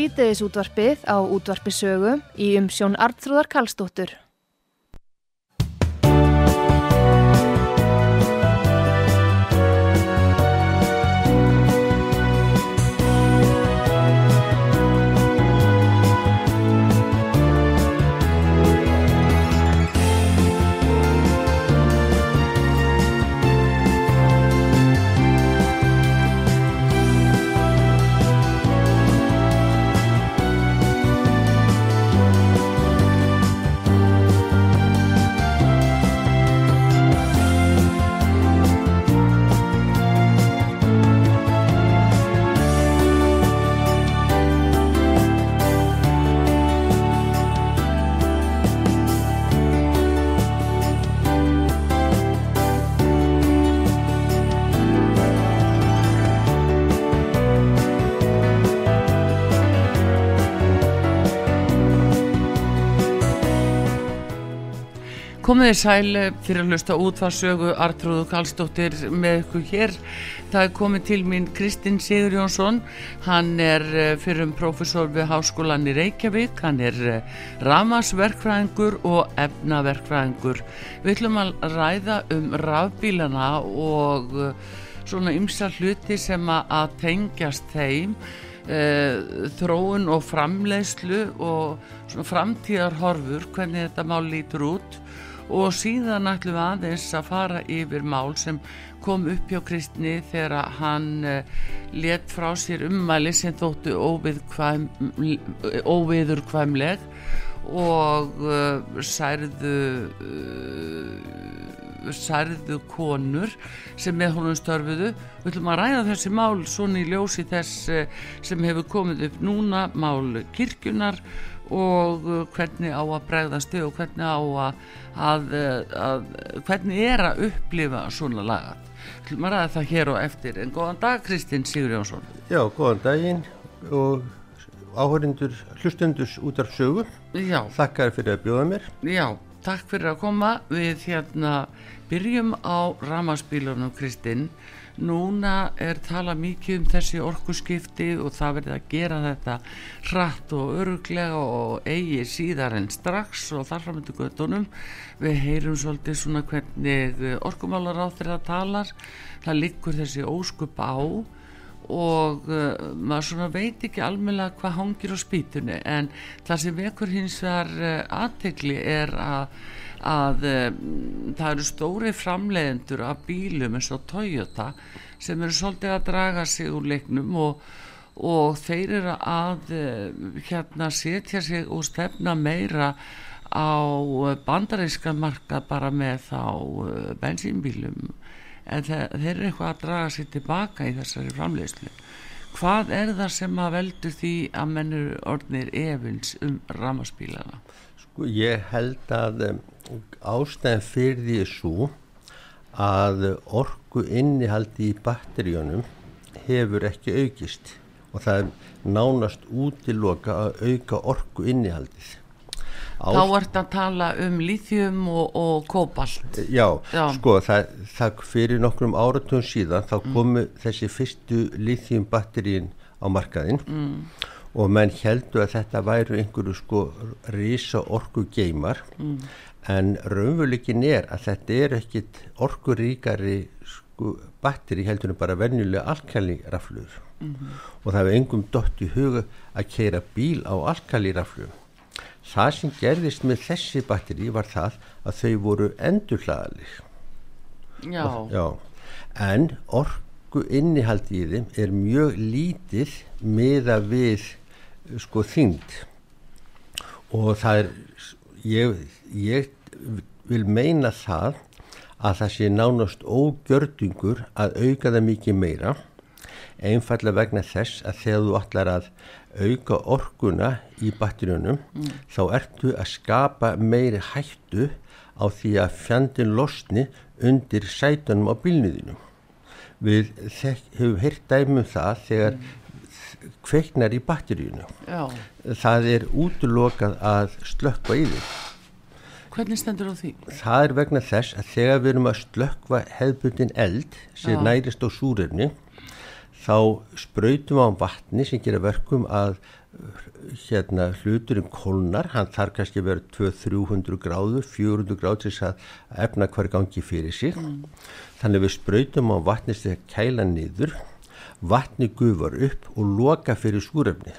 sítiðisútvarpið á útvarpisögu í umsjón Artrúðar Kallstóttur. Komið þið sæl eh, fyrir að hlusta útfarsögu Artrúðu Karlsdóttir með ykkur hér. Það er komið til mín Kristinn Sigur Jónsson. Hann er eh, fyrir um profesor við Háskólan í Reykjavík. Hann er eh, ramasverkfræðingur og efnaverkfræðingur. Við ætlum að ræða um rafbílana og svona ymsa hluti sem að tengjast þeim. þróun og framleiðslu og framtíðarhorfur hvernig þetta mál lítur út og síðan ætlum við aðeins að fara yfir mál sem kom upp hjá Kristni þegar hann uh, let frá sér ummæli sem þóttu óviðkvæm, óviðurkvæmleg og uh, særðu særðu konur sem með honum störfuðu. Við ætlum að ræða þessi mál svona í ljósi þess sem hefur komið upp núna mál kirkjunar og uh, hvernig á að bregðast þau og hvernig á að, að, uh, að hvernig er að upplifa svona lagat. Maður ræði það hér og eftir. En góðan dag Kristinn Sigur Jónsson Já, góðan daginn og áhörindur hlustendurs út af sögu. Já, þakkar fyrir að bjóða mér. Já, takk fyrir að koma. Við hérna byrjum á ramaspílunum Kristinn núna er tala mikið um þessi orkuskipti og það verður að gera þetta hratt og öruglega og eigi síðar en strax og þar framöndu göttunum við heyrum svolítið svona hvernig orkumálar á þeirra talar. Það liggur þessi óskup á og uh, maður svona veit ekki almenna hvað hangir á spýtunni. En það sem vekur hins vegar uh, aðtegli er að að um, það eru stóri framleiðendur af bílum eins og Toyota sem eru svolítið að draga sig úr leiknum og, og þeir eru að uh, hérna setja sig og stefna meira á bandaríska marka bara með þá bensínbílum en þeir eru eitthvað að draga sig tilbaka í þessari framleiðslu hvað er það sem að veldu því að mennur orðnir efins um ramaspílana? Sko ég held að um, ástæðan fyrir því er svo að orku innihaldi í batteríunum hefur ekki aukist og það er nánast útiloka að auka orku innihaldið. Þá ert að tala um líþjum og, og kóbalt. Já, Já. sko það, það fyrir nokkrum áratun síðan þá komu þessi fyrstu líþjum batterín á markaðinn mm. og menn heldur að þetta væru einhverju sko risa orku geimar mm. En raunveruleikin er að þetta er ekkit orkuríkari sko batteri heldur en bara venjulega alkaliraflur mm -hmm. og það hefur engum dott í huga að keira bíl á alkaliraflum það sem gerðist með þessi batteri var það að þau voru endurhlaðalig Já. Já, en orku innihaldi í þeim er mjög lítið meða við sko þyngd. Og það er ég, ég vil meina það að það sé nánast ógjörðungur að auka það mikið meira einfallega vegna þess að þegar þú ætlar að auka orkuna í batterjónum mm. þá ertu að skapa meiri hættu á því að fjandin losni undir sætunum á bílniðinu. Við hefum heyrt dæmum það þegar mm. kveiknar í batteríunu. Já. Það er útlokað að slökka í því. Hvernig stendur á því? Það er vegna þess að þegar við erum að slökka hefðbundin eld sem Já. nærist á súrefni þá spröytum við á vatni sem gera verkum að hérna hluturinn kólnar, hann þarf kannski að vera 200-300 gráður, 400 gráður til þess að efna hver gangi fyrir sig. Mm. Þannig við spröytum á vatni sem kæla niður, vatni gufar upp og loka fyrir súrefni.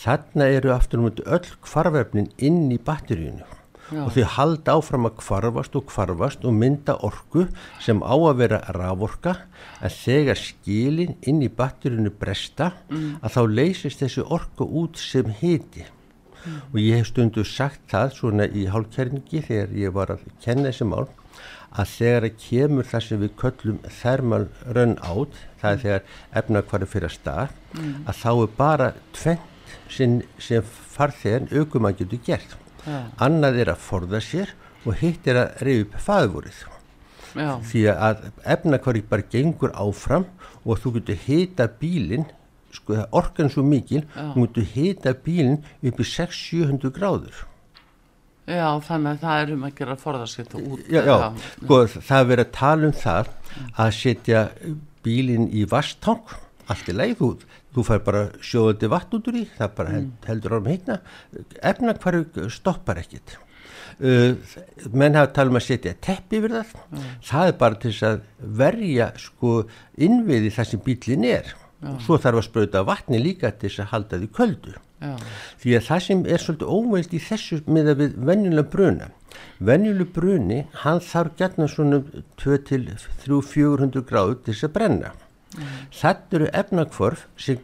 Þannig eru aftur um öll kvarvefnin inn í batteríunu. Já. og þau halda áfram að kvarfast og kvarfast og mynda orku sem á að vera raforka en þegar skilin inn í batterinu bresta mm. að þá leysist þessi orku út sem hiti mm. og ég hef stundu sagt það svona í hálfkerningi þegar ég var að kenna þessi mál að þegar að kemur það sem við köllum thermal run out það er þegar efnakvarði fyrir að stað mm. að þá er bara tvent sem, sem farþegan aukumann getur gert Já. annað er að forða sér og hitt er að reyða upp faðvorið Já. því að efnakvarði bara gengur áfram og þú getur hita bílinn sko það er orkan svo mikil Já. þú getur hita bílinn upp í 600-700 gráður já, þannig að það er um að gera forðarskipt og út já, já, sko, það er verið að tala um það að setja bílinn í vastang allt í leið, þú, þú fær bara sjóðandi vatn út úr í, það bara held, heldur árum heitna, efna hverju stoppar ekkit uh, menn hafa talað um að setja teppi yfir það, það er bara til þess að verja sko innviði það sem bílinn er. Svo þarf að sprauta vatni líka til þess að halda því köldu. Já, því að það sem er svolítið óveild í þessu með að við venjulega bruna. Venjuleg bruni, hann þarf gætna svona 2 til 300-400 gráður til þess að brenna þetta eru efnakvörf sem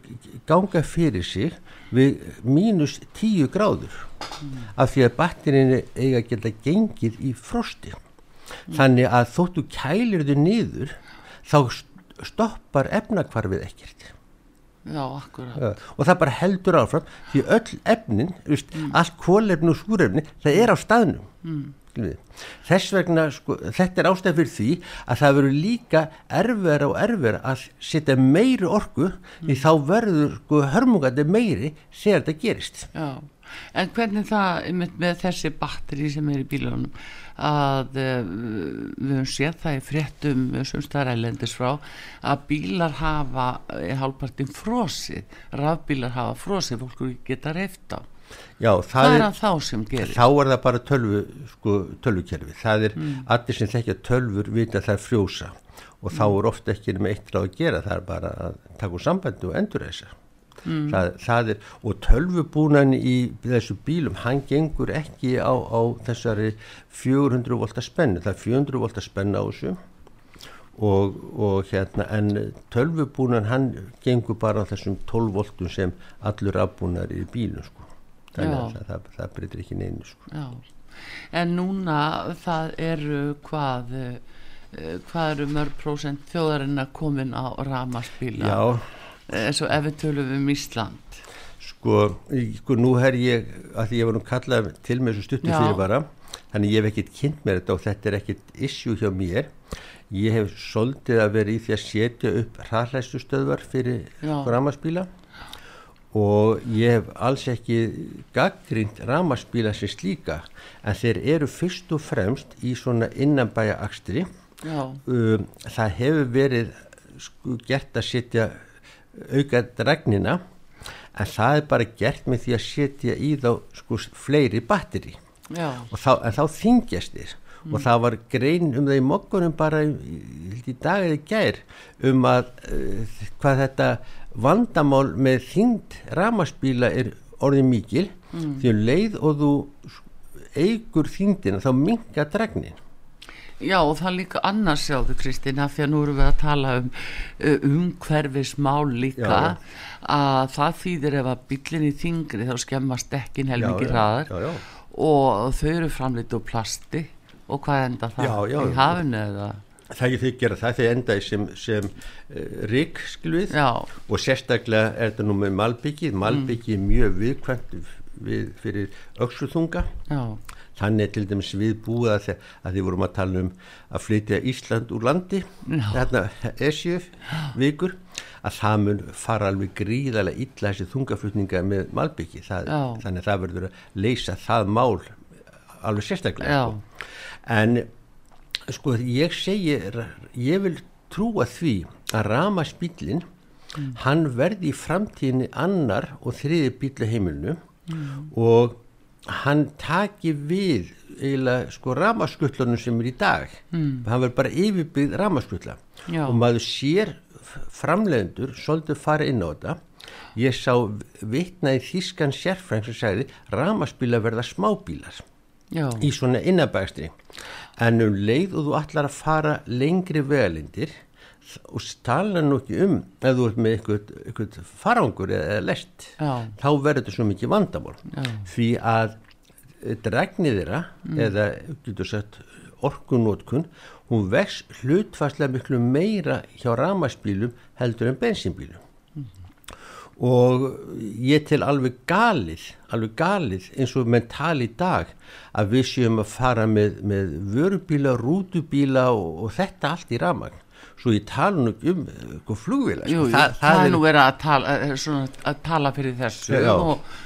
ganga fyrir sig við mínus 10 gráður af því að batterinni eiga að geta gengið í frosti. Þannig að þóttu kælir þau niður þá st- stoppar efnakvarfið ekkert. Já, akkurat. Já, og það bara heldur áfram því öll efnin, just, allt kólefni og súrefni, það er á staðnum. Mm. Þess vegna sko, þetta er ástæð fyrir því að það verður líka erfvera og erfera að setja meiri orku því þá verður sko, hörmungandi meiri þegar þetta gerist. Já, en hvernig það einmitt með þessi batteri sem er í bílunum að uh, við höfum séð það í fréttum sem staðrælendis frá að bílar hafa hálfpartin frosið, rafbílar hafa frosið, fólk geta reyft á Já, það er er, þá sem gerir? þá er það bara tölvu, sko, tölvukerfi. Það er allir sem þekkja tölvur vita að það er frjósa. Og þá er ofta ekki með eitt ráð að gera það er bara að taka úr sambandi og endur þessa það, það er, og tölvubúnan í þessu bílum, hann gengur ekki á, á þessari 400 volta spennu, það er 400 volta spenna á þessu. Og, og hérna, en tölvubúnan hann gengur bara á þessum 12 voltum sem allur afbúnar í bílum sko þannig að það, það, það breytir ekki neinu sko. En núna það eru hvað uh, hvað eru mörg prósent þjóðarinnar komin á ramaspíla Já, eins og ef við tölum um Ísland. Sko, sko nú er ég að því ég var nú kallað til með þessu stuttu Já. fyrirbara þannig ég hef ekkert kynnt mér þetta og þetta er ekkert issue hjá mér. Ég hef soldið að vera í því að setja upp hraðlæstustöðvar fyrir ramaspíla og ég hef alls ekki gaggrínt ramaspíla sem slíka en þeir eru fyrst og fremst í svona innanbæja akstri Já, um, það hefur verið sko, gert að setja auka dregnina en það er bara gert með því að setja í þá sko, fleiri batteri og þá, þá þingjast þér og það var grein um það í mokkunum bara í, í, dag eða gær um að uh, hvað þetta vandamál með þyngd ramaspíla er orðið mikil. Því um leið og þú eigur þyngdina þá minga dregnin já og það líka annars sjáðu Kristín af því að nú erum við að tala um uh, umhverfismál líka Já, já. að það þýðir ef að bíllinn í þingri þá skemmast dekkin helmingi já, hraðar. Og þau eru framleitt úr plasti. Og hvað enda það? Já. í hafinu eða það ekki þau gera það þegar endaði sem, sem uh, rík skilvið og sérstaklega er þetta nú með malbyggið malbyggið er mjög viðkvæmt við, fyrir já, þannig er til dæmis við búið að, að því vorum að tala um að flytja Ísland úr landi Já. þarna esjöf vikur að það mun fara alveg gríðarlega illa þessi þungaflutninga með malbyggi þannig að það verður að leysa það mál alveg sérstaklega Já. sko. en sko ég segi ég vil trúa því að ramaspílin hann verði í framtíðinni annar og þriði bíla heimilinu og hann taki við eiginlega sko ramaskullunum sem er í dag. Mm. hann verður bara yfirbyggð ramaskulla Já. og maður sér framlegendur svolítið fara inn á þetta. Ég sá vitna í þýskan sérfræng sem sagði ramaspíla verða smábílar já, í svona innabægstri en um leið og þú ætlar að fara lengri vegalindir og tala nú ekki um ef þú ert með eitthvað, farangur eða, lest Já. þá verður þetta svo mikið vandamál. Því að dregnið þeirra eða getur sagt orkunótkun hún vex hlutfarslega miklu meira hjá ramaspílum heldur en bensínbílum og ég tel alveg galið, alveg galið eins og menn tala í dag að við séum að fara með, með vörubíla, rútubíla og, og þetta allt í ramagn svo ég tala nú ekki um uh, flugvila jú, jú, það, er nú verið að tala, eh, svona, að tala fyrir þessu Já, já. og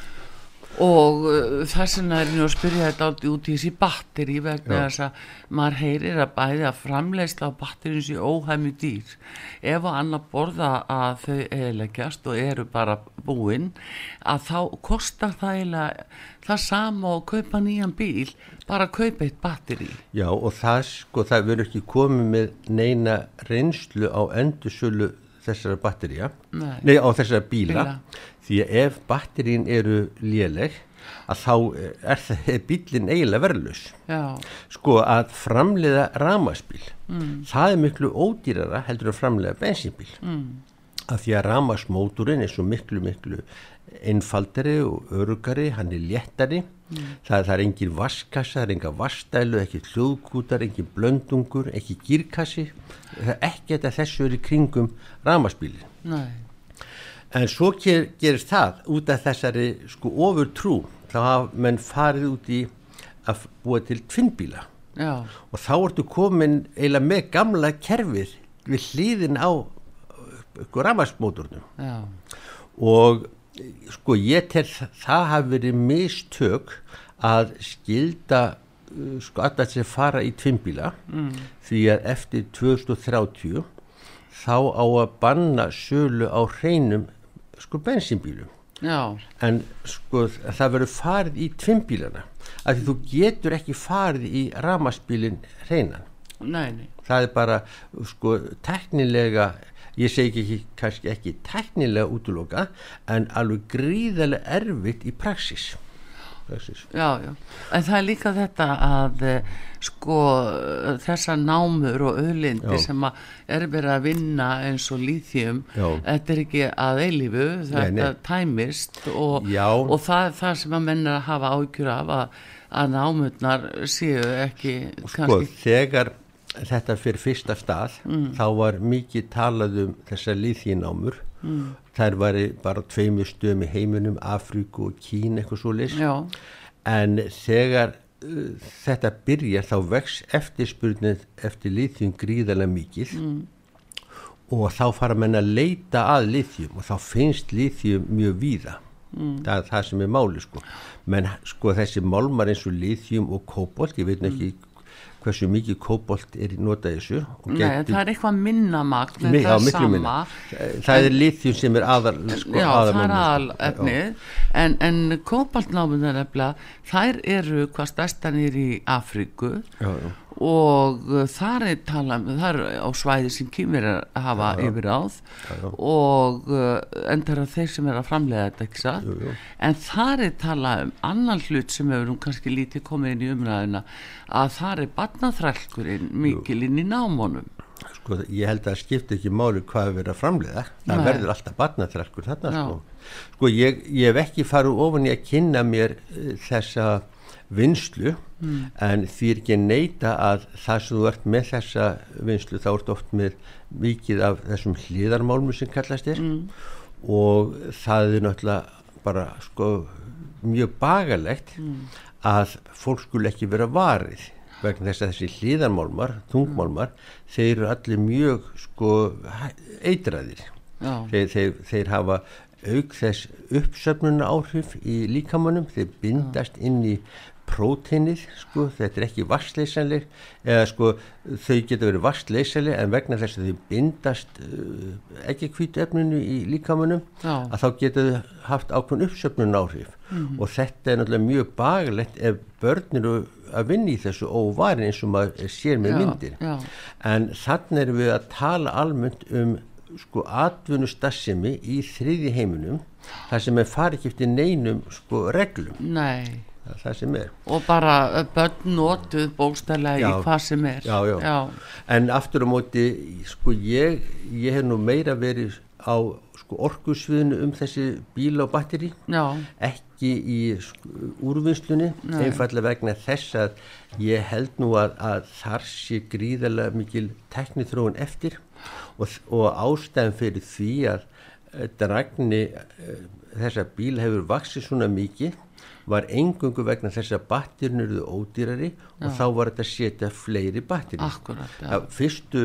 og uh, þess vegna er nú að spyrja þetta aldrei út í þessi batteri vegna þess að maður heyrir að bæði að framleiðsla á batterinu sé óhæmi dýr. Ef að annar borða að þau eðleggjast og eru bara búin að þá kostar það eiginlega það sama og kaupa nýjan bíl bara að kaupa eitt batteri Já og það sko það verður ekki komið með neina reynslu á endursölu þessara batterija Nei. Nei, á þessara bíla, Bíla. Því að ef batterín eru léleg að þá er það bílinn eiginlega verðlus sko að framleiða ramaspíl það er miklu ódýrara heldur að framleiða bensínbíl. Mm. af því að ramasmóturinn er svo miklu miklu einfaldari og örugari, hann er léttari. Það, það er engin vaskassa, það er enga vastælu, ekki hljóðkútar, engin blöndungur, ekki gírkassi. Ekki þetta þessu er í kringum ramaspílin nei En svo ger, gerist það út af þessari sko ofur trú þá hafa menn farið út í að búa til tvinnbíla. Og þá ertu komin eiginlega með gamla kerfið við hlýðin á sko, rafmarsmóturnum já, og sko ég tel það, það hafi verið mistök að skilda uh, sko alltaf sem fara í tvinnbíla mm. því að eftir 2030 þá á að banna sölu á hreinum sko bensínbílum. Já, en sko það verður farið í tvinnbílana af því þú getur ekki farið í ramaspílin hreinan. Það er bara sko teknilega ég segi ekki, kannski ekki teknilega útloka en alveg gríðarlega erfitt í praxis praxis Já, já, en það er líka þetta að eh, sko þessar námur og auðlindi Já. sem er verið að vinna eins og líþjum, þetta er ekki að eilífu, þetta nei. tæmist og, og það það sem að menn er að hafa ágjur af að, að námurnar séu ekki sko kannski, þegar þetta fyrir fyrsta stað þá var mikið talað um þessar líþjinámur mm. þær var bara tveimur stöðum í heiminum Afríku og Kín eitthvað svo já, en þegar uh, þetta byrjar þá vex eftirspurnin eftir líþjum gríðarlega mikið. Og þá fara menn að leita að líþjum og þá finnst líþjum mjög víða. Það er það sem er máli sko. Menn sko þessi málmar eins og líþjum og kóbolt, ég veit ekki hversu mikið kóbolt er í notað þessu nei, það er eitthvað minna magn en Mi- það er minna. það er líþjum sem er aðal sko, já, það er aðal sko. efnið en, en kóbaltnámið er nefnilega þær eru hvað stærstanir í Afríku. Já, já, og uh, þar er talað er á svæði sem kýmur hafa yfir áð og uh, endar að þeir sem er að framlega þetta ekki satt? Jú, jú. en þar er talað um annan hlut sem hefur nú kannski lítið komið inn í umræðina að þar er batnaþrælkurinn mikil inn í námónum sko, ég held að það skipti ekki máli hvað er verið að framleiða. Það Nei. verður alltaf barnaþrælkur þarna sko, sko ég, ég hef ekki farið ofan í að kynna mér uh, þessa vinslu en því er ekki að neita að það sem þú ert með þessa vinslu þá ert oft með mikið af þessum hliðarmálmur sem kallast er. Og það er náttúrulega bara sko mjög bagalegt að fólk skul ekki vera varið vegna þess að þessi hliðarmálmar, þungmálmar þeir eru allir mjög sko eitraðir. Þeir, þeir, þeir hafa auk þess uppsöfnuna áhrif í líkamannum, þeir bindast inn í próteinið, sko, þetta er ekki vassleysanleg, eða sko þau geta verið vassleysanleg en vegna þess að þau bindast uh, ekki hvítu efninu í líkamannum Já. að þá geta þau haft ákveðn uppsöfnun áhrif og þetta er náttúrulega mjög bagalegt ef börn eru að vinna í þessu óvarin eins og maður sér með Já, myndir. já. en þannig erum við að tala almennt um sko atvinnustassimi í þriði heiminum þar sem er farið eftir neinum sko reglum. Nei það sem er. Og bara uh, börn notuð bókstælega í hvað sem er. Já, já. já, en aftur á móti sko ég, ég hef nú meira verið á sko orkusviðinu um þessi bíla og batteri já, ekki í sko, úrvinnslunni einfallega vegna þess að ég held nú að, að þar sé gríðarlega mikil teknithróun eftir og, og ástæðan fyrir því að uh, dragni uh, þessa bíl hefur vaksið svona mikið var engungu vegna þess að batterinu eruðu ódýrari og þá var þetta að setja fleiri batteri akkurat já. að fyrstu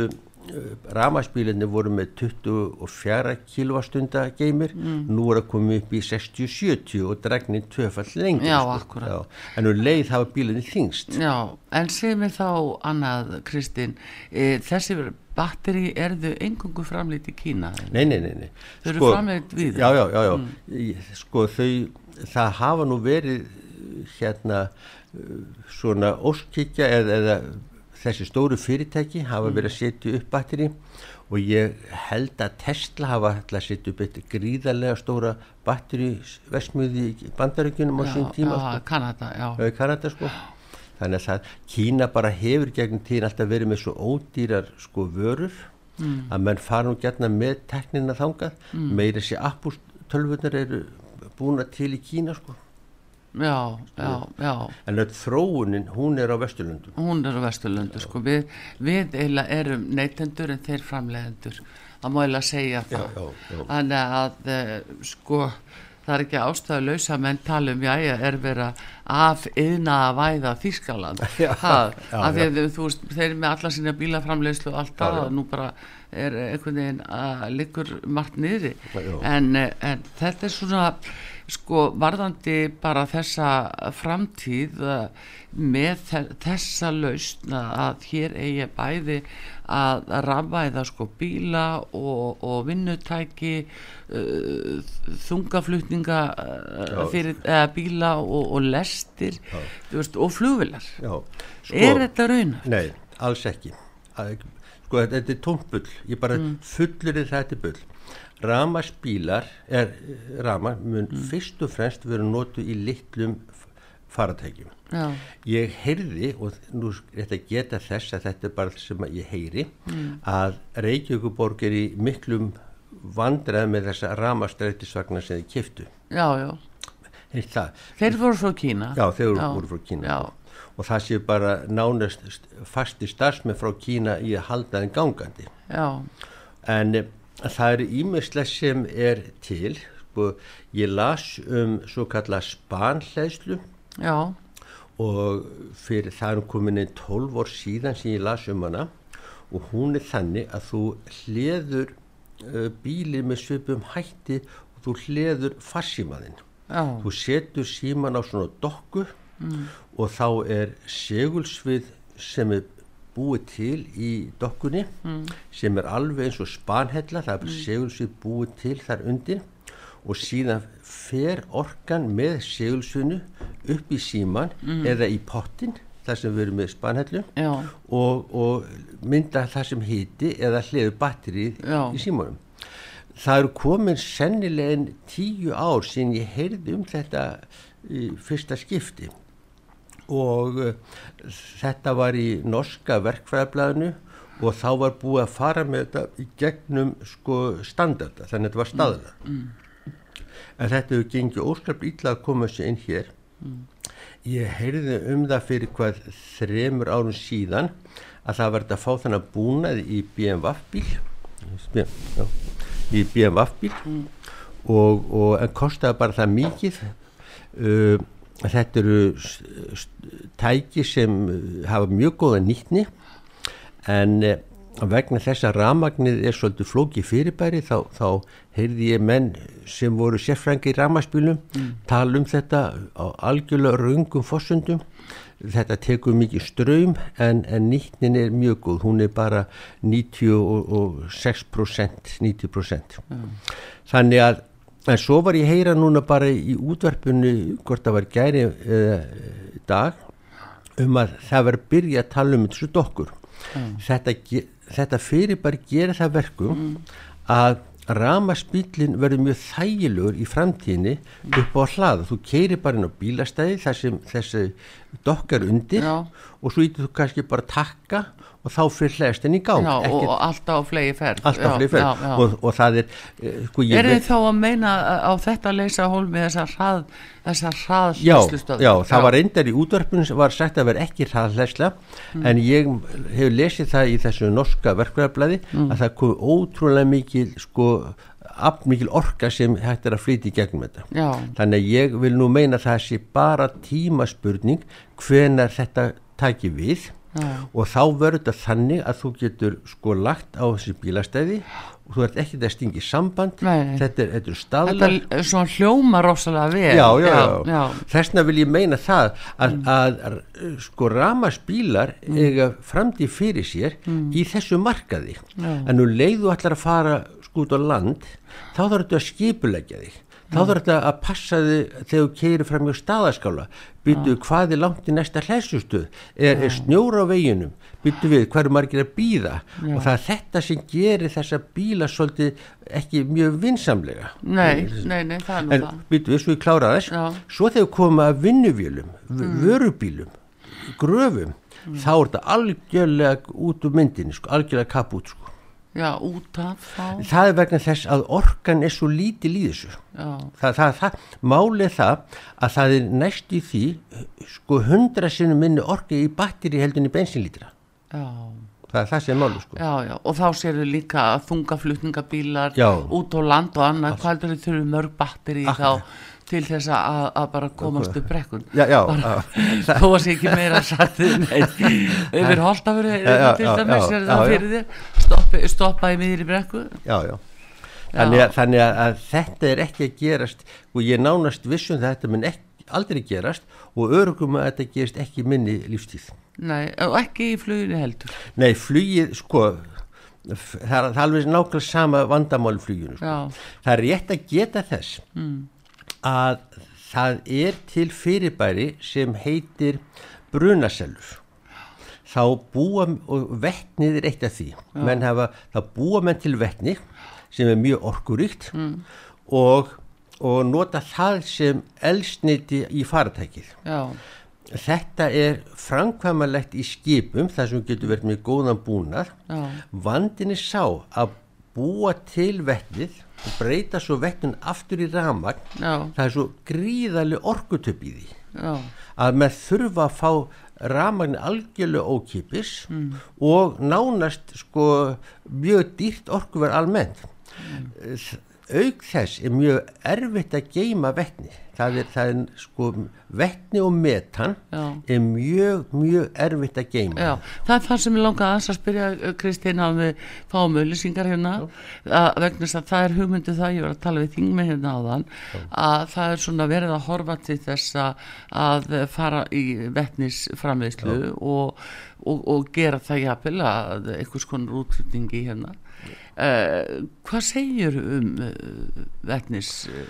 ramaspílinni voru með 24 kilvastunda geimir, nú er að koma upp í 60-70 og dregnin tvöfall lengur. Já, akkúrat. Já, en um leið hafa bílinni þingst. Já, en segir mér þá annað, Kristín, e, þessi batteri erðu engungu framleitt í Kína? Nei, nei, nei, nei. Þau eru framleidd víða? Já, já, já, já. Í- Sko þau, það hafa nú verið hérna svona óskikja eða, eða þessi stóru fyrirtæki hafa verið að setja upp batteri og ég held að Tesla hafa alltaf setja upp eitt gríðarlega stóra batteri vesmiði í bandaríkjunum á sín tíma já, sko. Kanada, já. Kanada sko þannig að Kína bara hefur gegn tíðin alltaf verið með svo ódýrar sko vörur að menn fara nú gætna með teknina þangað mm. meira sér appúst tölvunar eru búna til í Kína sko Já, já, já. en þróunin hún er á Vesturlundum Hún er á Vesturlundu, sko. Við, við eiginlega erum neytendur en þeir framleiðendur. Það má eiginlega segja það. já, já. Þannig að, eh, sko, það er ekki ástæðu lausa menn tala um, já, er verið af yðna að væða Þískaland. Já, það, já, af því að þú veist, þeir eru með alla sína bílaframleiðslu og allt það, já. nú bara er einhvern veginn að liggur margt. Já. En, eh, en þetta er svona, sko, varðandi bara þessa framtíð eh, með þe- þessa lausn að hér eigi bæði að rafvæða sko bíla og, og vinnutæki uh, þungaflutninga uh, fyrir uh, bíla og, og lestir veist, og flugvilar já, er þetta raunar? Nei, alls ekki. Sko þetta er tómbull ég bara mm. fullir þetta bull ramaspílar er rama mun fyrst og fremst vera notu í litlum faratækjum Já, ég heyrði og nú er þetta að geta þess að þetta er bara það sem ég heyri að Reykjavíkuborg er í miklum vandræð með þessa ramastrætisvagna sem þið kiftu já, já. Þeir voru frá Kína. Já, þeir voru frá Kína. Já, og það sé bara nánast st- fasti starfsmenn frá Kína í að halda þeim gangandi. Já, en eh, það eru ímislega sem er til sko, ég las um svo kalla spanhleðslu. Já, og fyrir það er komin inn 12 ár síðan sem ég las um hana. Og hún er þannig að þú hleður uh, bílið með svipum hætti og þú hleður farsímaðinn þú setur síman á svona dokku og þá er segulsvið sem er búið til í dokkunni sem er alveg eins og spanhella það er bara segulsvið búið til þar undir. Og síðan fer orkan með segulsviðnu upp í síman eða í pottin þar sem við erum með spanhellu og, og mynda það sem hiti eða hliður batterið í símanum. Það eru komin sennilega en tíu ár síðan ég heyrði um þetta fyrsta skipti og uh, þetta var í norska verkfræðablaðinu og þá var búið að fara með þetta í gegnum sko standarda þannig að þetta var staðla. En þetta hefur gengið óskaplega illa að koma sér inn hér. Ég heyrði um það fyrir hvað þremur árum síðan að það verði að fá þannig búnað í BMW bíl í BMW bíl og, og en kostaði bara það mikið. Uh, þetta eru tæki sem uh, hafa mjög góða nýtni en uh, vegna þess að ramagnið er svolítið flóki fyrirbæri þá, þá heyrði ég menn sem voru sérfrængi í ramaspílum tala um þetta á algjörlega raungum fossundum þetta tekur mikið ströym en, en nýtnin er mjög góð. Hún er bara 96% 90% þannig að en svo var ég heyra núna bara í útvarpunni hvort það var gæri eða dag um að það var að byrja að tala um þessu dokkur. Þetta, ge- þetta fyrir bara gera það verkum að ramaspílinn verður mjög þægilegur í framtíðinni upp á hlaða þú keiri bara inn á bílastæði þar sem þessi dokkar undir Já. og svo ítir þú kannski bara takka og þá fyrir hlæðast henni í gang já Ekkert- og alltaf flegi ferð alltaf já, ferð já, og, og það er eh, sko, Er þið þá að meina á þetta að leysa hólmi þessar hrað, þessar Já, hraðhlustustöð? já, það var reyndar í útvarpunum sem var sagt að vera ekki hraðhlæsla en ég hefur lesið það í þessu norska verkvæðarblæði að það kom ótrúlega mikil sko, afn mikil orka sem hægt er að í gegnum þetta. Já, þannig að ég vil nú meina að það sé bara tímaspurning hvenar þetta taki við Já. og þá verður þetta þannig að þú getur sko lagt á þessi bílastæði og þú ert ekki að stingi samband. Nei, þetta er, þetta er Þetta staðlar er svona hljóma rosalega vel. Já, já, já, já. þessna vil ég meina það að, að, að sko ramasbílar eiga framtíð fyrir sér í þessu markaði. En nú leiðu allar að fara sko út á land þá þarf þetta að skipulegja þig þá þarf þetta að passa þig þegar þú keirir fram hjá staðaskála. Byttu hvað er langt í næsta hlæsustuð er, er snjóra á veginum? Byttu við hvað eru margir að býða og það er þetta sem gerir þessa bíla svolítið ekki mjög vinsamlega. Nei, nei, nei, það er nú en það. býtu við svo ég klára þess Já. svo þegar koma vinnuvélum mm. vörubílum, gröfum þá er þetta algjörlega út úr myndinni, sko, algjörlega kaput sko. Já, út af þá það er vegna þess að orkan er svo í það, það, málið er það að það er næst í því sko hundra sinnum minni orka í batteri heldun í bensinlítra já. Það er það sem er málið sko. Já, já, og þá sérðu líka að þungaflutningabílar Já. út á land og annað, hvað heldur þau þurfum mörg batteri þá til þess að, að bara komast upp brekkun já, já, bara, sé ekki meira satt yfir holtafur Já, já, til dæmis er það fyrir þér. Stoppa, stoppa í miðri brekku. Já, já. Þannig, að, þannig að, að þetta er ekki að gerast og ég er nánast vissum þetta ekki, aldrei gerast og örugum að þetta gerist ekki í minni lífstíð. Nei, og ekki í fluginu heldur. Nei, flugið, sko það er, það er alveg nákvæmlega sama vandamál í fluginu sko. Það er rétt að geta þess að það er til fyrirbæri sem heitir brunasellur. Þá búa og vetnið er eitt af því. Hafa, þá búa menn til vetni sem er mjög orkuríkt og, og nota það sem elsniti í faratækið já, þetta er framkvæmalegt í skipum þar sem getur verið með góðan búnað. Já, vandin er sá að búa til vetnið og breyta svo vetnin aftur í ramagn já, það er svo gríðarlega orkutöp í því. Já, að maður þurfa að fá ramagn algjörlega ókipis og nánast sko mjög dýrt orkuver almennt. Mm. Auk þess er mjög erfitt að geima vetni. Það er, það er sko vetni og metan Já. er mjög mjög erfitt að geima já Það er það sem ég aðeins að spyrja uh, Kristín að við fáum auðlýsingar hérna. Að vegna þess að það er hugmyndu það ég var að tala við þingmi hérna áðan að það er svona verið að horfa til þess að, að fara í vetnisframleiðslu og, og, og gera það jafnvel að einhvers konar útlutningi hérna Hvað segir um uh, vetnis uh,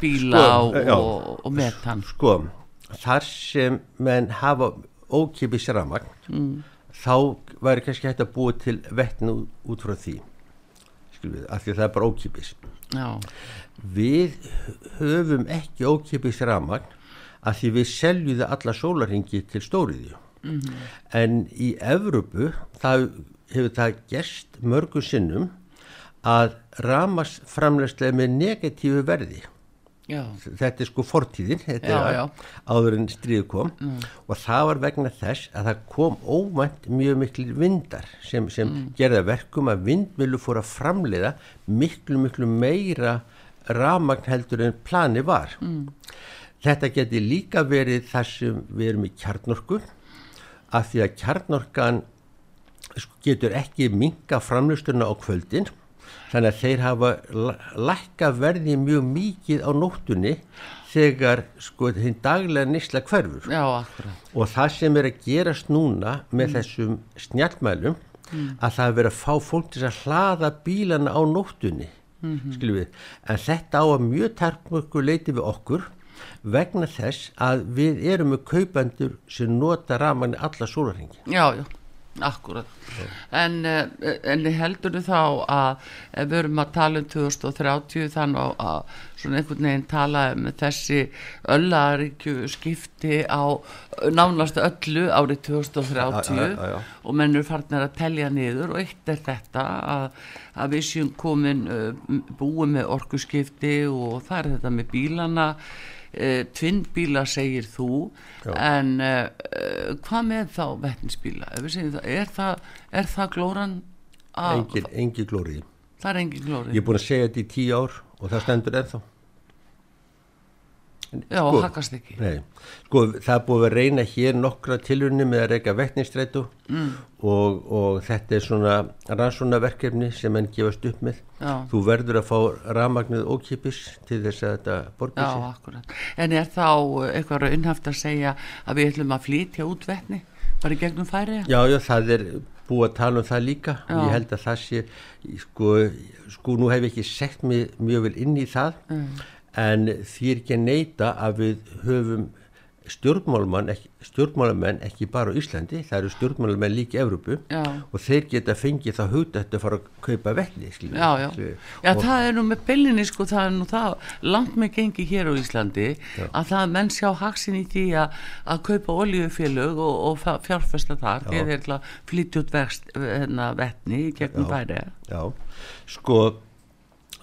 bíla Sko, og, og metan? Sko, þar sem menn hafa ókipis ramagn mm. þá væri kannski hægt að búa til vetni út, frá því. Skilvið, af því að það er bara ókipis Já, við höfum ekki ókipis ramagn af því við seljum það alla sólarhingi til stóriðju. En í Evrópu það hefur það gerst mörgum sinnum að ramasframlegslega með negatífu verði. Já, þetta er sko fortíðin þetta Já, er áður en stríðu kom. Og það var vegna þess að það kom óvænt mjög miklu vindar sem, sem gerða verkum að vindmilu fór að framleiða miklu miklu meira ramagn heldur en plani var. Þetta geti líka verið þar sem við erum í kjarnorku af því að kjarnorkan getur ekki minga framlustuna á kvöldin. Þannig að þeir hafa lækkað verði mjög mikið á nóttunni þegar sko hinn daglega nýsla hverfur. Já, og það sem er að gerast núna með þessum snjallmælum að það er verið að fá fólk til að hlaða bílana á nóttunni mm við, en þetta á að mjög tarkmörku leiti við okkur vegna þess að við erum með kaupendur sem nota ramanni alla sólarhingi Já, já, akkurat en, eh, en heldur þú þá að ef við erum að tala um 2030 þannig að svona einhvern veginn tala um þessi öllaríkju skipti á nánast öllu árið 2030 Já, já, já, já. og mennur farnir að telja niður og eitt er þetta að, að við séum komin uh, búið með orkuskipti og það er þetta með bílana uh, tvinnbíla segir þú. Já. en uh, hvað með þá vettinsbíla er, það, er það glóran engin, engin glóriði það er engin glóri. Ég er búin að segja þetta í tíu ár og það stendur ennþá já, Sko, hakast ekki Nei, sko það er búið að reyna hér nokkra tilunni með að reyka vettnistrætu mm. og, og þetta er svona rannsónaverkefni sem enn gefast upp með. Já. Þú verður að fá ramagnið ókipis til þess að þetta borgar Já, sig. akkurat. En er þá eitthvað raunhaft að segja að við ætlum að flytja út vetni bara í gegnum færi? Já, já, það er búið að tala um það líka. Já. Ég held að það sé, sko, sko nú hef ég ekki sett mig mjög vel inn í það, en því er ekki að neyta að við höfum stjórnmálamenn ekki, stjórnmálamenn ekki bara á Íslandi, það eru stjórnmálamenn líka í Evrópu Já. og þeir geta fengið það hugdætt að fara að kaupa skiljum. Já, já. Já, það er nú með byllinni sko, það er nú það langt með gengi hér á Íslandi að það menn sjá haksin í því að, að kaupa oljufélög og, og fjárfesta þar því þeir flytja út vext, hérna, vetni gegnum Já. færi. Já, sko,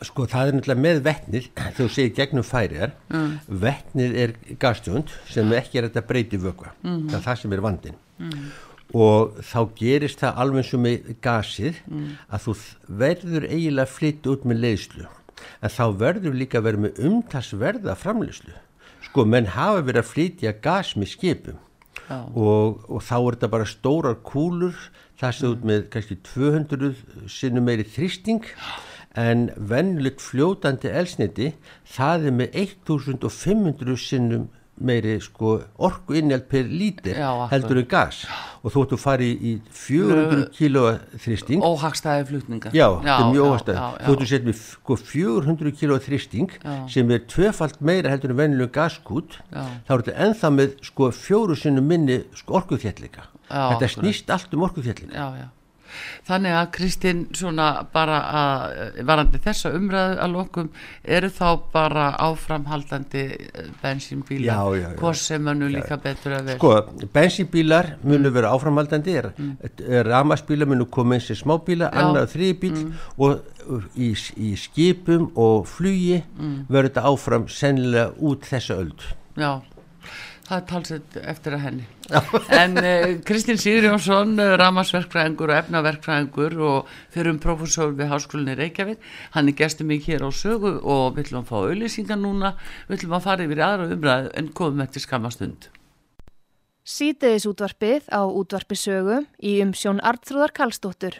sko það er náttúrulega með þegar þú segir gegnum færiðar, mm. vetnið er gasstjónd sem ekki er þetta breyti vökva, það er það sem er vandin. Og þá gerist það alveg eins og með gasið að þú verður eiginlega flytt út með leiðslu, en þá verður líka vera með umtalsverða framleiðslu. Sko, menn hafa verið að flytja gas með skipum. Og, og þá er þetta bara stórar kúlur það sé út með kannski 200 sinnum meiri þrýsting en vennilegt fljótandi elsniti það er með 1500 sinnum meiri sko orku innjald per lítir Já, heldur en gas og þú ættu að fara í, í 400 kíló þrýsting Óhagstæði flutningar. Já, þetta er mjög já, já, Þú já. ættu að setja með sko 400 kíló þrýsting Já. sem er tvöfalt meira heldur en venjulegum gaskút Já. þá er þetta ennþá með sko fjóru sinnum minni sko orkuþjallega. Já, Þetta snýst allt um orkuþjallega. já, já. Þannig að Kristinn svona bara að varandi þessa umræðu að lokum eru þá bara áframhaldandi eh, bensínbílar? Hvort sem önnu líka betur að vera Sko, bensínbílar munu vera áframhaldandi, er, mm. ramarsbílar munu koma eins og smábíla, Já. annar þriðbíl og í, í skipum og flugi verður þetta áfram sennilega út þessa öld. Já, það er talsett eftir að henni. En uh, Kristinn Sigurjónsson uh, ramasverkfræðingur og efnaverkfræðingur og fyrir um professor við Háskólinni Reykjavík hann er gestur mig hér á sögu og við ætlum að fá auðlýsingar núna. Við ætlum að fara yfir aðra umræðu en komum eftir skamastund Sítiðis útvarpið á útvarpisögu í umsjón Arnþrúðar Karlsdóttur.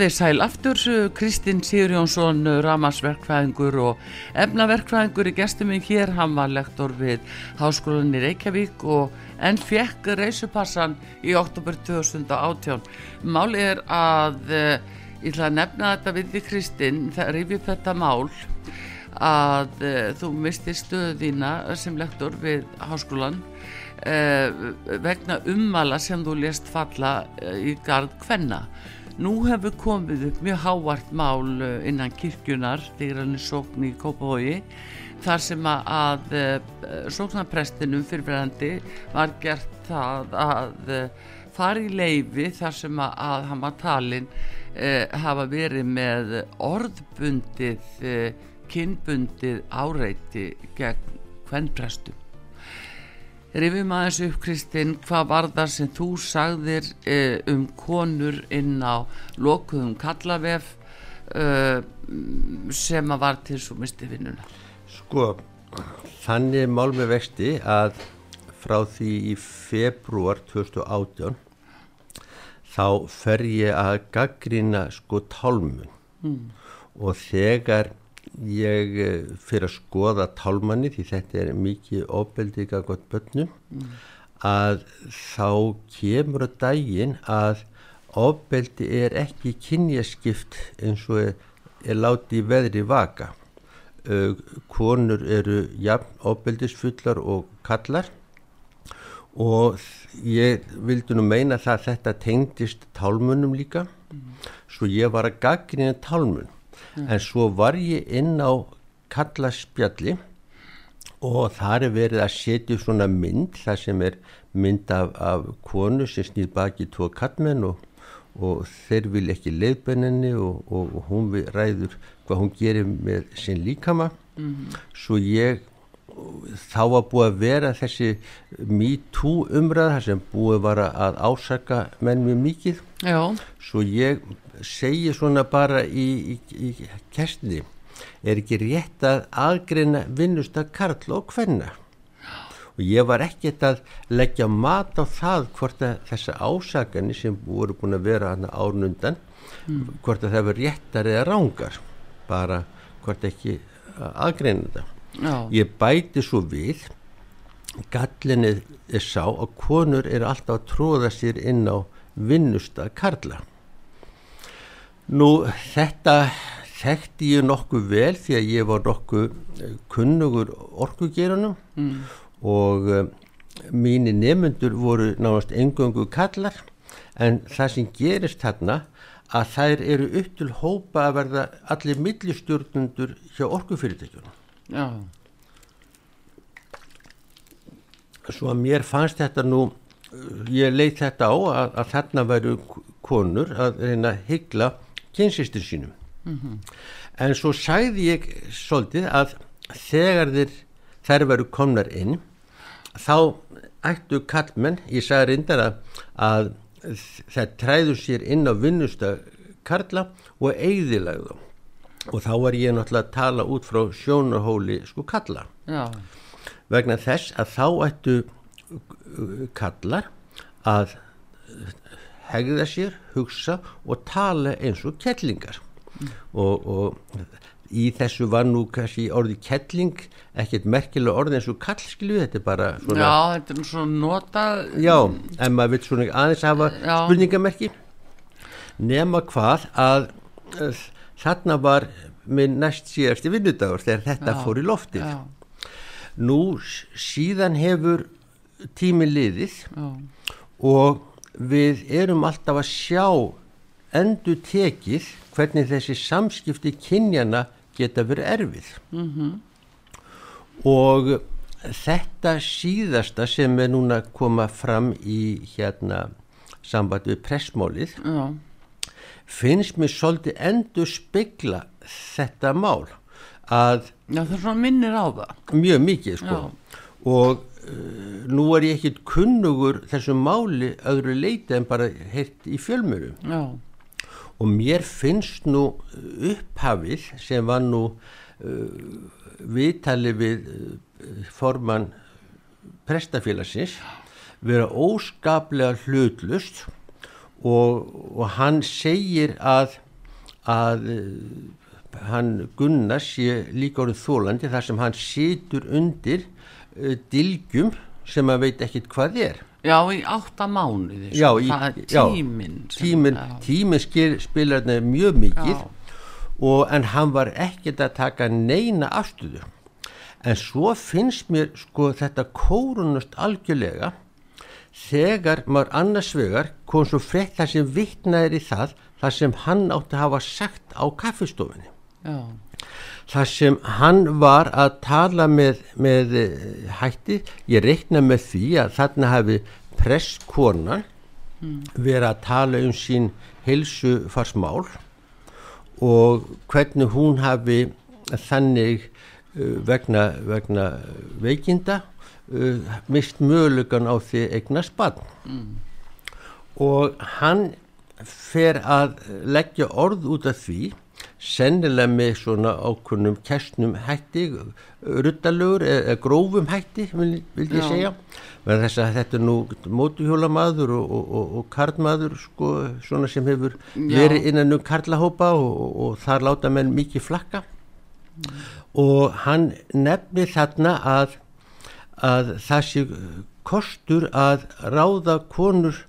Þið sæl aftur, uh, Kristinn Sigurjónsson, uh, ramasverkfræðingur og efnaverkfræðingur í gestum minn hér, hann var lektor við Háskólanni Reykjavík og en fekk reysupassan í oktober 2018. Máli er að, uh, ég ætla að nefna þetta við því Kristinn, það rifið þetta mál að þú mistir stöðu þína sem lektor við Háskólan vegna ummala sem þú lést falla í gard kvenna. Nú hefur komið upp mjög hávart mál uh, innan kirkjunar þegar hann er sókn í Kópavogi þar sem að, að uh, sóknarprestinum fyrirverandi var gert það að uh, fara í leifi þar sem að, að talin uh, hafa verið með orðbundið, uh, kynbundið áreiti gegn hvernprestum. Rifum aðeins upp Kristinn, hvað var það sem þú sagðir eh, um konur inn á lokuðum kallavef eh, sem að var til svo misti vinnuna? Sko, þannig mál með vexti að frá því í februar 2018 þá fer ég að gaggrina sko tálmun og þegar ég eh, fyrir að skoða tálmanni því þetta er mikið ofbeldi gagvart börnum. Að þá kemur að daginn að ofbeldi er ekki kynjaskipt eins og er, er látið veðri vaka. Uh, konur eru jafn ofbeldisfullar og kallar og ég vildi nú meina það að þetta tengdist tálmunum líka. Svo ég var að gaggrina tálmun en svo var ég inn á kallaspjalli og þar er verið að setja upp svona mynd það sem er mynd af, af konu sem snýr baki tvo kallmenn og, og þeir vil ekki leiðbenninni og, og, og hún ræður hvað hún gerir með sinn líkama. Svo ég þá var búið að vera þessi MeToo umræða þar sem búið var að ásaka menn mjög mikið. Já, svo ég segi svona bara í, í, í kerstinni er ekki rétt að aðgreina vinnusta karl og hvenna og ég var ekkert að leggja mat á það hvort að þessa ásakanir sem voru búin að vera hana árnundan hvort að það var réttar eða rángar bara hvort ekki að aðgreina þetta já, ég bæti svo við gallinni er sá að konur eru alltaf að tróða sér inn á vinnusta karla nú þetta þekkti ég nokkuð vel því að ég var nokkuð eh, kunnugur orkugerunum mm. og uh, mínir nefnendur voru náðast engöngu kallar en það sem gerist þarna að þær eru upp til hópa að verða allir millistjórnundur hjá orkufyrirtækjunum. Já, svo að mér fannst þetta nú uh, ég leið þetta á að, að þarna væru konur að reyna að hyggla kynsistur sínum. En svo sagði ég svolítið að þegar þeir, þær veru komnar inn þá ættu kallmenn, ég sagði reyndar að, að það træðu sér inn á vinnusta karla og eigðilagðu og þá var ég náttúrulega að tala út frá sjónarhóli sko kalla já, vegna þess að þá ættu kallar að hegða sér, hugsa og tala eins og kettlingar. Og, og í þessu var nú kannski orði kettling ekkert merkilega orði eins og kallskilu þetta er bara svona já, þetta er svona nota Já, en maður vil svona aðeins hafa Já. spurningamerki. Nema hvað að uh, þarna var minn næst síðasti vinnudagur þegar þetta Já, fór í loftið. já, nú síðan hefur tími liðið já, og við erum alltaf að sjá endur tekið hvernig þessi samskipti kynjana geta verið erfið -hmm. og þetta síðasta sem er núna koma fram í hérna samband við pressmálið já, finnst mér svolítið endur spegla þetta mál að já, það er svona minnir á það mjög mikið sko Já. og nú er ég ekkit kunnugur þessu máli öðru leiti en bara heyrt í fjölmjörum já, og mér finnst nú upphafið sem var nú uh, viðtali við uh, formann prestafélagsins vera óskaplega hlutlust og, og hann segir að, að hann Gunnar sé líka orðið þólandi þar sem hann situr undir dilgjum sem hann veit ekkit hvað er. Já, í átta mánuði Já, sko, í- er já, tíminn já, tímin skil, spilar þetta mjög mikið og en hann var ekkert að taka neina afstöðu. En svo finnst mér sko þetta kórunust algjörlega þegar maður annars vegar kom svo frétt það sem vittnaðir í það það sem hann átti að hafa sagt á kaffistofinni já, þar sem hann var að tala með, með eh, hætti, ég reikna með því að þarna hafi presskonan verið að tala um sín heilsufarsmál og hvernig hún hafi þannig uh, vegna, vegna veikinda uh, mist mögulegan á því að eignast barn. Og hann fer að leggja orð út af því sennilega með svona ákunnum kestnum hætti ruddalögur eða grófum hætti vil, vil ég segja. Með þess að þetta er nú mótuhjólamaður og, og, og, og karlmaður sko, svona sem hefur Já. verið innan um karlahópa og, og, og þar láta menn mikið flakka. Og hann nefnir þarna að, að það sé kostur að ráða konur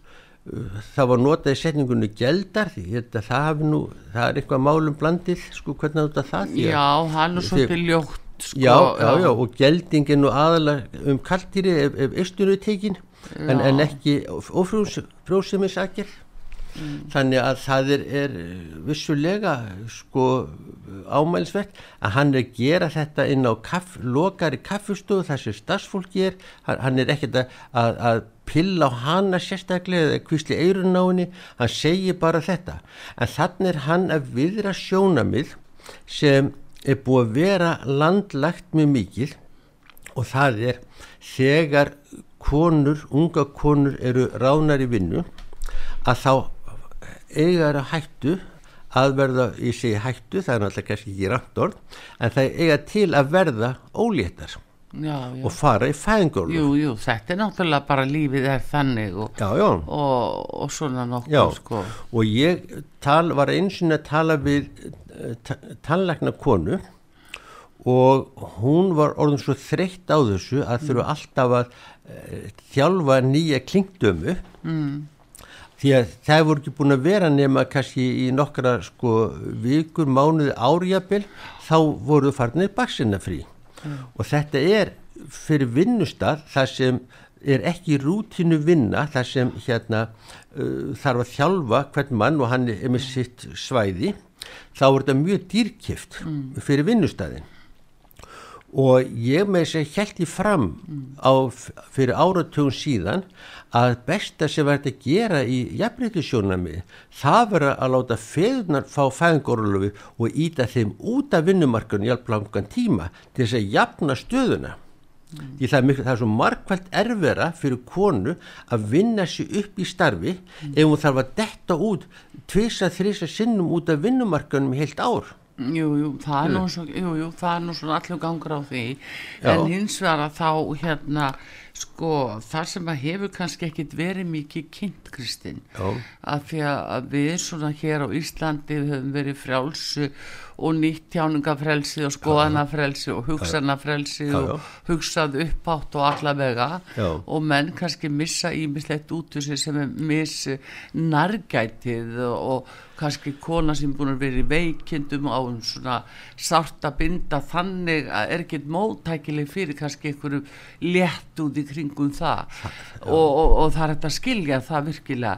það var notað í setningunni geldar því þetta, það, hafi nú, það er eitthvað málum blandið sko hvernig þetta það því já, hann er Þið- svolítið ljótt sko, já, já, já, og gelding er nú aðalega um kaltýri ef, er tekin en, en ekki ófrjóðsumisakir þannig að það er, er vissulega sko ámælsvert að hann er að gera þetta inn á kaff, lokari kaffustofu þar sem stafsfólki er. Hann, hann er ekkert að, að, að pilla á hana sérstaklega eða kvísli eirun á henni, hann segir bara þetta. En þannig er hann að viðra sjónamið sem er búið að vera landlagt mjög mikið og það er þegar konur, unga konur eru ránar í vinnu að þá eiga þeirra hættu að verða, ég segi hættu, það er náttúrulega kannski ekki orð, en það eiga til að verða óléttar já, já. og fara í fæðingólu. Jú, jú, þetta er náttúrulega bara lífið er þannig og, Já, og, og svona nokkuð sko. og ég tal, var eins og að tala við eh, ta- tannlækna konu og hún var orðin svo þreytt á þessu að þurfa alltaf að uh, þjálfa nýja klingdömu mm. því að það voru ekki búin að vera nema kannski í nokkra sko vikur, mánuði, árjabil þá voru farnir baksina frí og þetta er fyrir vinnustad þar sem er ekki rútínu vinna þar sem hérna uh, þarf að þjálfa hvern mann og hann er með sitt svæði þá er þetta mjög dýrkift fyrir vinnustadin og ég með þess að held ég fram á, fyrir áratugum síðan að besta sem verður að gera í jafnreitisjónami það verður að láta feðunar fá fæðingorlufi og íta þeim út af vinnumarkunum í alveg langan tíma til þess að jafna stöðuna. Því það er, miklu, það er svo markvælt erfera fyrir konu að vinna sér upp í starfi ef hún þarf að detta út tvisa, þrisa sinnum út af vinnumarkunum í heilt ár Jú, jú, það er nú, svo, er svona allur gangur á því Já. en hins vegar að þá hérna sko það sem að hefur kannski ekkit verið mikið kynnt Kristinn að því að við svona hér á Íslandi höfum verið frjálsu og nýtt tjáningafrelsi og skoðanafrelsi og hugsanafrelsi Já, já. og hugsað uppátt og allavega Já. og menn kannski missa ímislegt út úr sér sem er miss nærgætið og kannski kona sem búin að vera í veikindum á um svona sárt að binda þannig að er ekkert móttækileg fyrir kannski einhverju létt út í kringum það og, og, og það er hægt að skilja það virkilega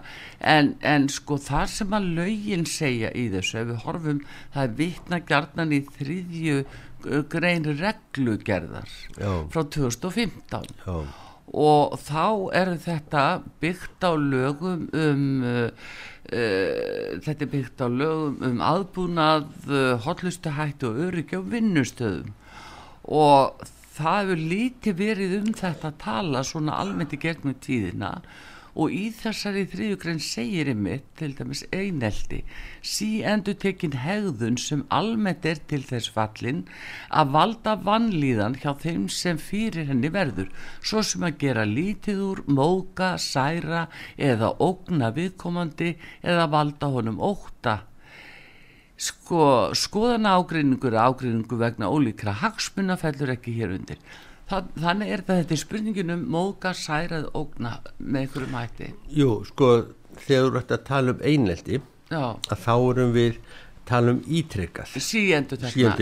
en, en sko það sem að lögin segja í þessu ef við horfum það er vitna gjarnan í þriðju uh, grein reglugerðar Já. frá 2015 Já. og þá er þetta byggt á lögum um uh, þetta er byggt á lögum um aðbúnað uh, hotlustuhætti og öryggi á vinnustöðum. Og það hefur lítið verið um þetta að tala svona almennt í gegnum tíðina. og í þessari þriðjugrein segir einmitt til dæmis einelti sí endur tekin hegðun sem almennt er til þess fallin að valda vannlíðan hjá þeim sem fyrir henni verður svo sem að gera lítið úr móka, særa eða ógna viðkomandi eða valda honum óta sko, skoðana ágreiningur ágreiningur vegna ólíkra hagsmuna fellur ekki hér undir þannig er þetta, þetta er spurningin um móka, særað, ógna með einhverjum hætti Jú, sko, þegar þú ert að tala um einelti já, að þá erum við tala um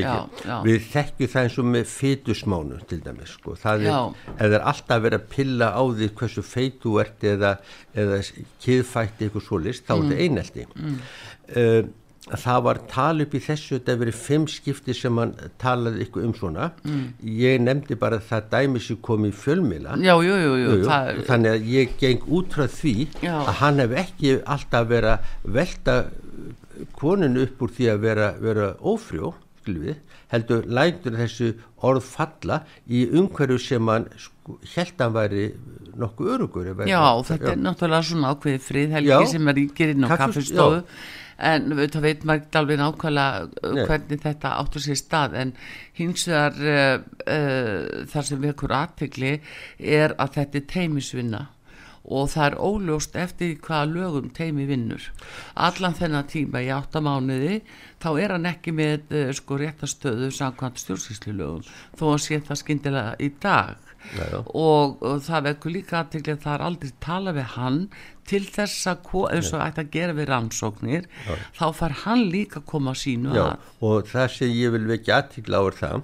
já, ekki. já, Við þekkjum það eins og með fetusmánu til dæmis, sko. Það er, Já. eða er alltaf verið að pilla á því hversu feit þú ert eða, eða kiðfætti eitthvað svo list, þá er þetta einelti. Mm. Það var tal upp í þessu, þetta hefur verið fimm skipti sem hann talaði ykkur um svona. Ég nefndi bara að það dæmi sem kom í fjölmila. já, jú, jú, jú, það, þannig að ég geng út frá því Já. að hann hef ekki alltaf verið að velta koninu upp úr því að vera, vera skilum við, heldur lætur þessu orð falla í umhverju sem hann held hann væri nokkuð örugur já, þetta er náttúrulega svona ákveðið friðhelgi Já. sem er ríkir inn á Kaffis- kaffistofu en það veit maður ekki alveg nákvæmlega uh, Nei. hvernig þetta áttur sér stað en hins vegar uh, uh, þar sem við ekkur aðtegli er að þetta er teimisvinna og það er óljóst eftir hvaða lögum teimi vinnur. Allan þennan tíma í áttamánuði þá er hann ekki með uh, sko réttastöðu samkvæmt stjórnsýslu lögum þó að sé það skyndilega í dag. Já, já. og, og það vekkur líka aðtekli að það er aldrei tala við hann til þess að eins og ætti að gera við rannsóknir þá far hann líka að koma sínu Já, að. og það sem ég vil vekja aðtíkla á er það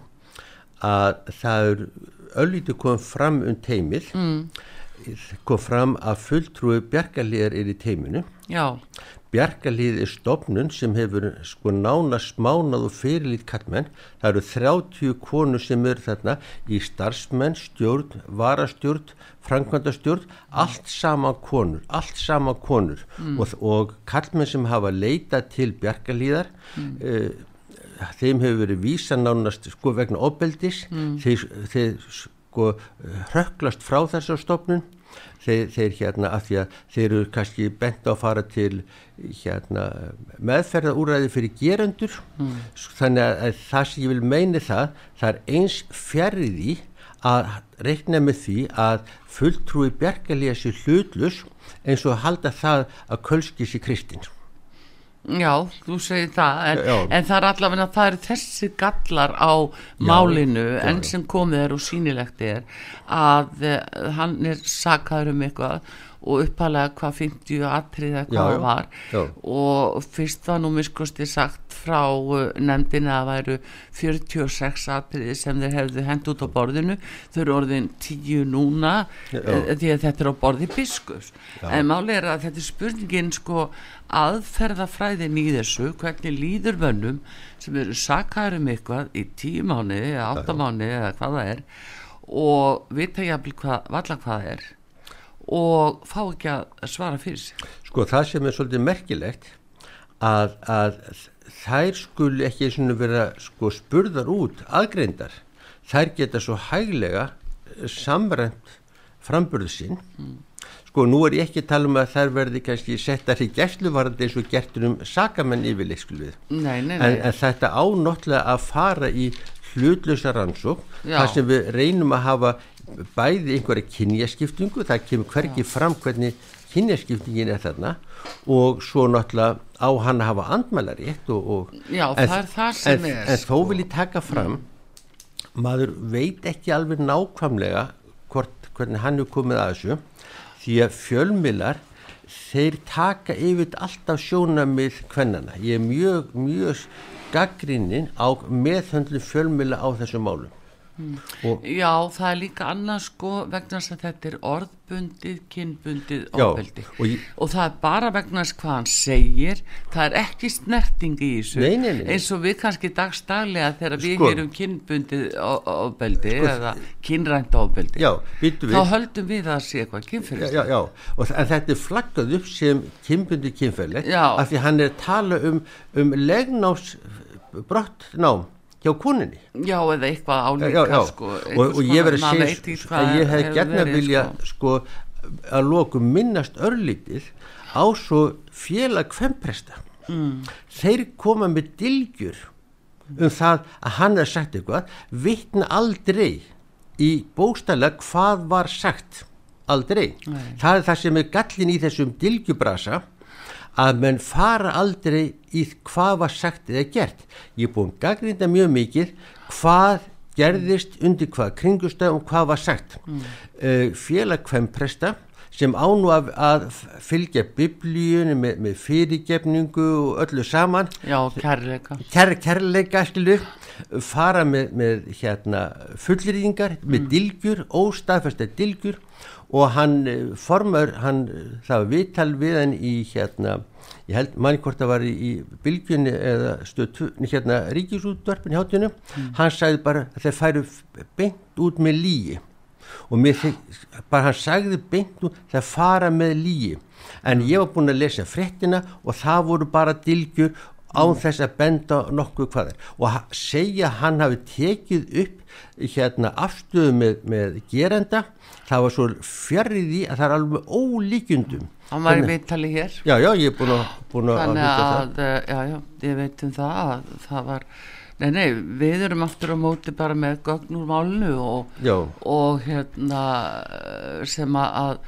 að það er öllítið komið fram um teimið mm. Kom fram að fulltrúi bjargalíðar er í teiminu. já, Bjargalíð er stofnun sem hefur sko nána smánað og fyrirlít kallmenn. Það eru 30 konur sem eru þarna í starfsmenn, stjórn, varastjórn, framkvæmdastjórn, allt sama konur, allt sama konur og, og kallmenn sem hafa leitað til bjargalíðar mm. þeim hefur verið vísa nánast sko vegna opeldis þeir, þeir sko hrökklast frá þessar stofnun. Þeir, þeir hérna af því að þeir eru kannski bent á að fara til hérna meðferðaúræði fyrir gerendur. Þannig að, að það sem ég vil meini það það er eins fjarrið í að reikna með því að fulltrúi bjargalíða sér hlutlus eins og halda það að kölski sér kristins já, þú segir það en, Já. en það er allavega það eru þessi gallar á málinu enn sem komið er og sýnilegt er að uh, hann er sakaður um eitthvað og uppalega hvað 50 atriða hvað Já, var. Já. og fyrst var nú miskusti sagt frá uh, nefndinu að væru 46 atriði sem þeir hefðu hend út á borðinu. Þau eru orðin 10 núna Já. uh, því að þetta er á borði biskus en máli er að þetta er spurningin sko aðferðafræðin í þessu hvernig líður mönnum sem eru sakaður um eitthvað í 10 mánuði eða 8 mánuði eða hvað það er og vita jafnvel hvað, valla hvað það er og fá ekki að svara fyrir sig. Sko það sem er svolítið merkilegt að, að þær skul ekki vera sko spurðar út aðgreindar. Þær geta svo hæglega eh, samrænt framburðu sinn. Sko nú er ég ekki að tala um að þær verði kannski settar í gæsluvarandi eins og gertur um sakamenn nei, nei, En, en þetta ánáttúrulega að fara í hlutlösa rannsók þar sem við reynum að hafa bæði einhverja kynjaskiptingu, það kemur hvergi fram hvernig kynjaskiptingin er þarna og svo náttúrulega á hann að hafa andmælarétt og, og Já, en, það er það sem en, er, en þó sko. vil ég taka fram maður veit ekki alveg nákvæmlega hvort, hvernig hann er komið að þessu því að fjölmilar þeir taka yfir alltaf sjónamið kvennana ég er mjög, mjög gaggrinnin á meðhöndlu fjölmila á þessu málum og Já, það er líka annað sko vegna þess að þetta er orðbundið, kynbundið ofbeldi. og ég- og það er bara vegna þess hvað hann segir það er ekki snerting í þessu. Nei, nei, nei. eins og við kannski dagstaglega þegar við Sko. erum kynbundið ofbeldi eða kynrænt ofbeldi já, býtu þá við höldum við að sé eitthvað kynfyrir já, já, og þetta er flaggað upp sem kynbundi kynferðilegt af því hann er að tala um, um legnáms brottnám hjá kuninni Já, eða eitthvað álíka sko, og, og ég verið konar- að segja að ég hef verið, vilja sko. að lokum minnast örlítið á svo félag kvempresta mm. þeir koma með dilgjur um það að hann er sagt eitthvað vittna aldrei í bóstæla hvað var sagt aldrei Nei. það er það sem er gallin í þessum dilgjubrasa að menn fara aldrei í hvað var sagt eða gert. Ég er búin gaggrinda mjög mikið hvað gerðist undir hvað kringustöðum hvað var sagt. Mm. uh, félag kvempresta sem ánu að, að fylgja biblíunni með, með fyrirgefningu og öllu saman. Já, kærleika. Kær, kærleika skilu fara með, með hérna fullrýðingar með dilgjur, óstaðfesta dilgjur og hann eh, formar, hann, eh, það var viðtal við hann í hérna, ég held manni hvort það var í, bylgjunni eða stöð, hérna ríkisútvarpin í hátinu, hann sagði bara að þeir færu beint út með lígi og mér bara hann sagði beint út það fara með lígi en ég var búin að lesa fréttina og það voru bara dilgjur án þess að benda nokkuð hvað er. Og segja hann hafi tekið upp hérna afstöðu með, með gerenda. Það var svo fjarrið í að það er alveg ólíkjundum Hann var í viðtali hér? Já, já, ég er búin að, búin að þannig það. að, eh, já, já, ég veit um það að það var, nei, nei, við erum aftur á móti bara með gögn úr málinu og, og hérna eh, sem að,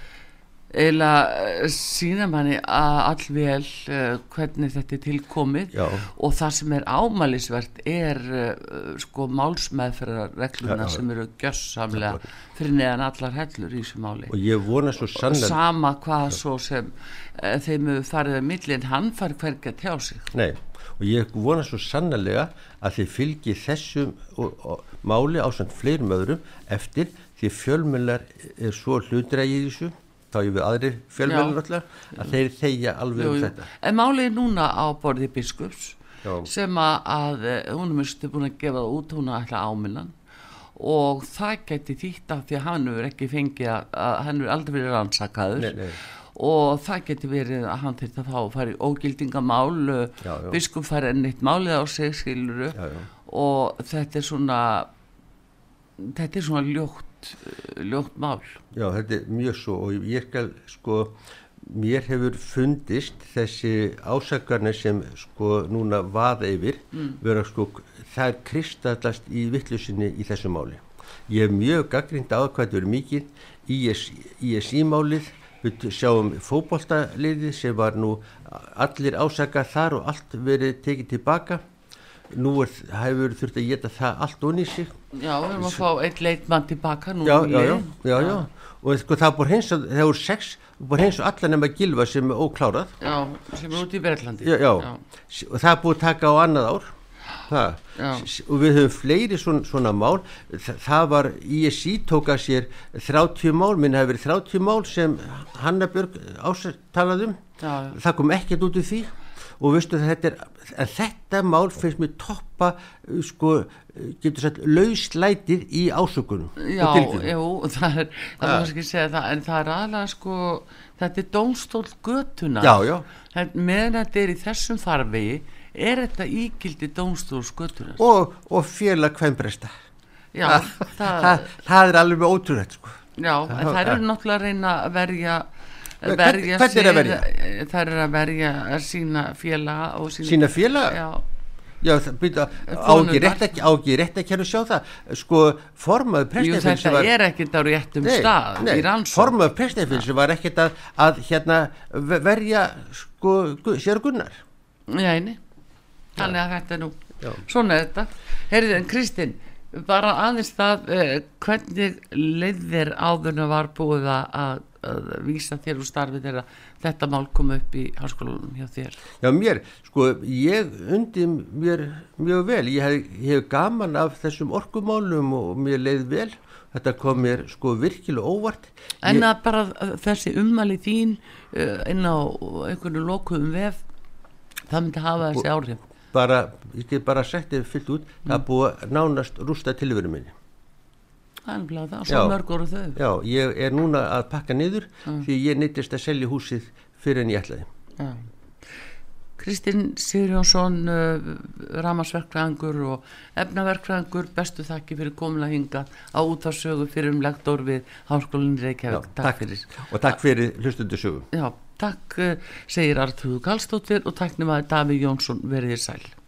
að eiginlega sína manni að allvel uh, hvernig þetta er tilkomið Já. og það sem er ámælisvert er uh, sko málsmeðferðarregluna Já, já. sem eru gjössamlega fyrir neðan allar hellur í þessu máli. Og ég vona svo sannlega sama hvað svo sem uh, þeim farið að milli en hann far hvergi að tjá sig. Nei, og ég vona svo sannlega að þið fylgi þessum og, og, máli á samt fleirum öðrum eftir því fjölmjölar er svo hlutræði í þessu þá ég við aðri Já. náttúrulega að þeir þegja alveg Jú, um þetta En málið er núna á borði biskups Já. sem að, að eh, hún er mjög búin að gefa það út, hún er ætla ámillan og það geti þýtt af því að hann hefur ekki fengið að, að hann hefur aldrei verið rannsakaður Nei, nei. og það geti verið að hann þurft að fá að fara í ógildingamál Já, já. biskup fær enn eitt málið á sig skiluru og þetta er svona þetta er svona ljótt eh, ljótt mál Já, þetta er mjög svo og ég skal sko, mér hefur fundist þessi ásakarnir sem sko núna vaða yfir, vera sko, það er kristallast í vittlusinni í þessu máli. Ég hef mjög gaggrind á hvað þetta verið mikið, IS, ISI-málið, við sjáum fótboltaliðið sem var nú allir ásakar þar og allt verið tekið tilbaka. Nú er, hefur þurft að geta það allt onni sig Já, við erum að fá eitt leitmann tilbaka nú já, já, já, já, já. og sko það búið hreins það voru sex, búið hreins og allar nema gilva sem er óklárað. Já, sem er út í Berlandi já, já. og það að taka á annað ár. Það. Og við höfum fleiri svona, svona mál. Þa, það var ISI tók að sér 30 mál, minn hefur verið 30 mál sem Hanna Björg ástalað um. Já, já. það kom ekkert út úr því. Og veistu þetta er þetta mál finnst mér toppa sko, getur sagt lauslætið í ásökunum Já, jú, það er, það Ja. var kannski að segja það, en það er aðlega sko, þetta er dómstól götuna. Já, já. Meðan þetta er í þessum farvegi, er þetta ígildi dómstól götuna. og, og félag kvembresta Já, það, það, það er alveg ótrúrætt sko. já, en það eru náttúrulega að reyna að verja, verja hvern er að verja? Það er að verja að sína félaga sína, sína félag Já, Já, það byrja, á Konurnar. ekki rétt ekki, á ekki rétt ekki að sjá það sko, formaður jú, prestaféls þetta er ekkert á réttum stað í rannsók. formaður prestaféls var ekkert að, að hérna ve- verja sko, sér Gunnar Neini, þannig að þetta er nú Já. svona er þetta Heyrðu, en Kristinn, bara aðeins það eh, hvernig leiðir áðurna var búið að, að, að vísa þér úr starfi þegar þetta mál kom upp í háskólanum hjá þér? Já, mér, sko, ég undi mér mjög vel, ég hef, ég hef gaman af þessum orkumálum og mér leið vel, þetta kom mér sko virkilega óvart. En ég, að bara eh, þessi ummæli þín uh, inn á einhverju lokuðum vef það myndi hafa þessi áhrif bara, ég get bara sagt þér fyllt út, búið að nánast rústa tilveru minni. Nefnilega það, svo Já. mörg voru þau. Já, ég er núna að pakka niður því ég neittist að selja húsið fyrir en ég ætlaði. Já. Kristinn Sigurjónsson uh, ramasverkfræðingur og efnaverkfræðingur bestu þakki fyrir komin að hinga á útvarsögu fyrir um lektor við Háskólinni Reykjavík. Takk, fyrir. Og takk fyrir hlustundu sögu. Já, takk uh, segir Artrúðu Karlsdóttir og takknum að Daví Jónsson verið þér sæl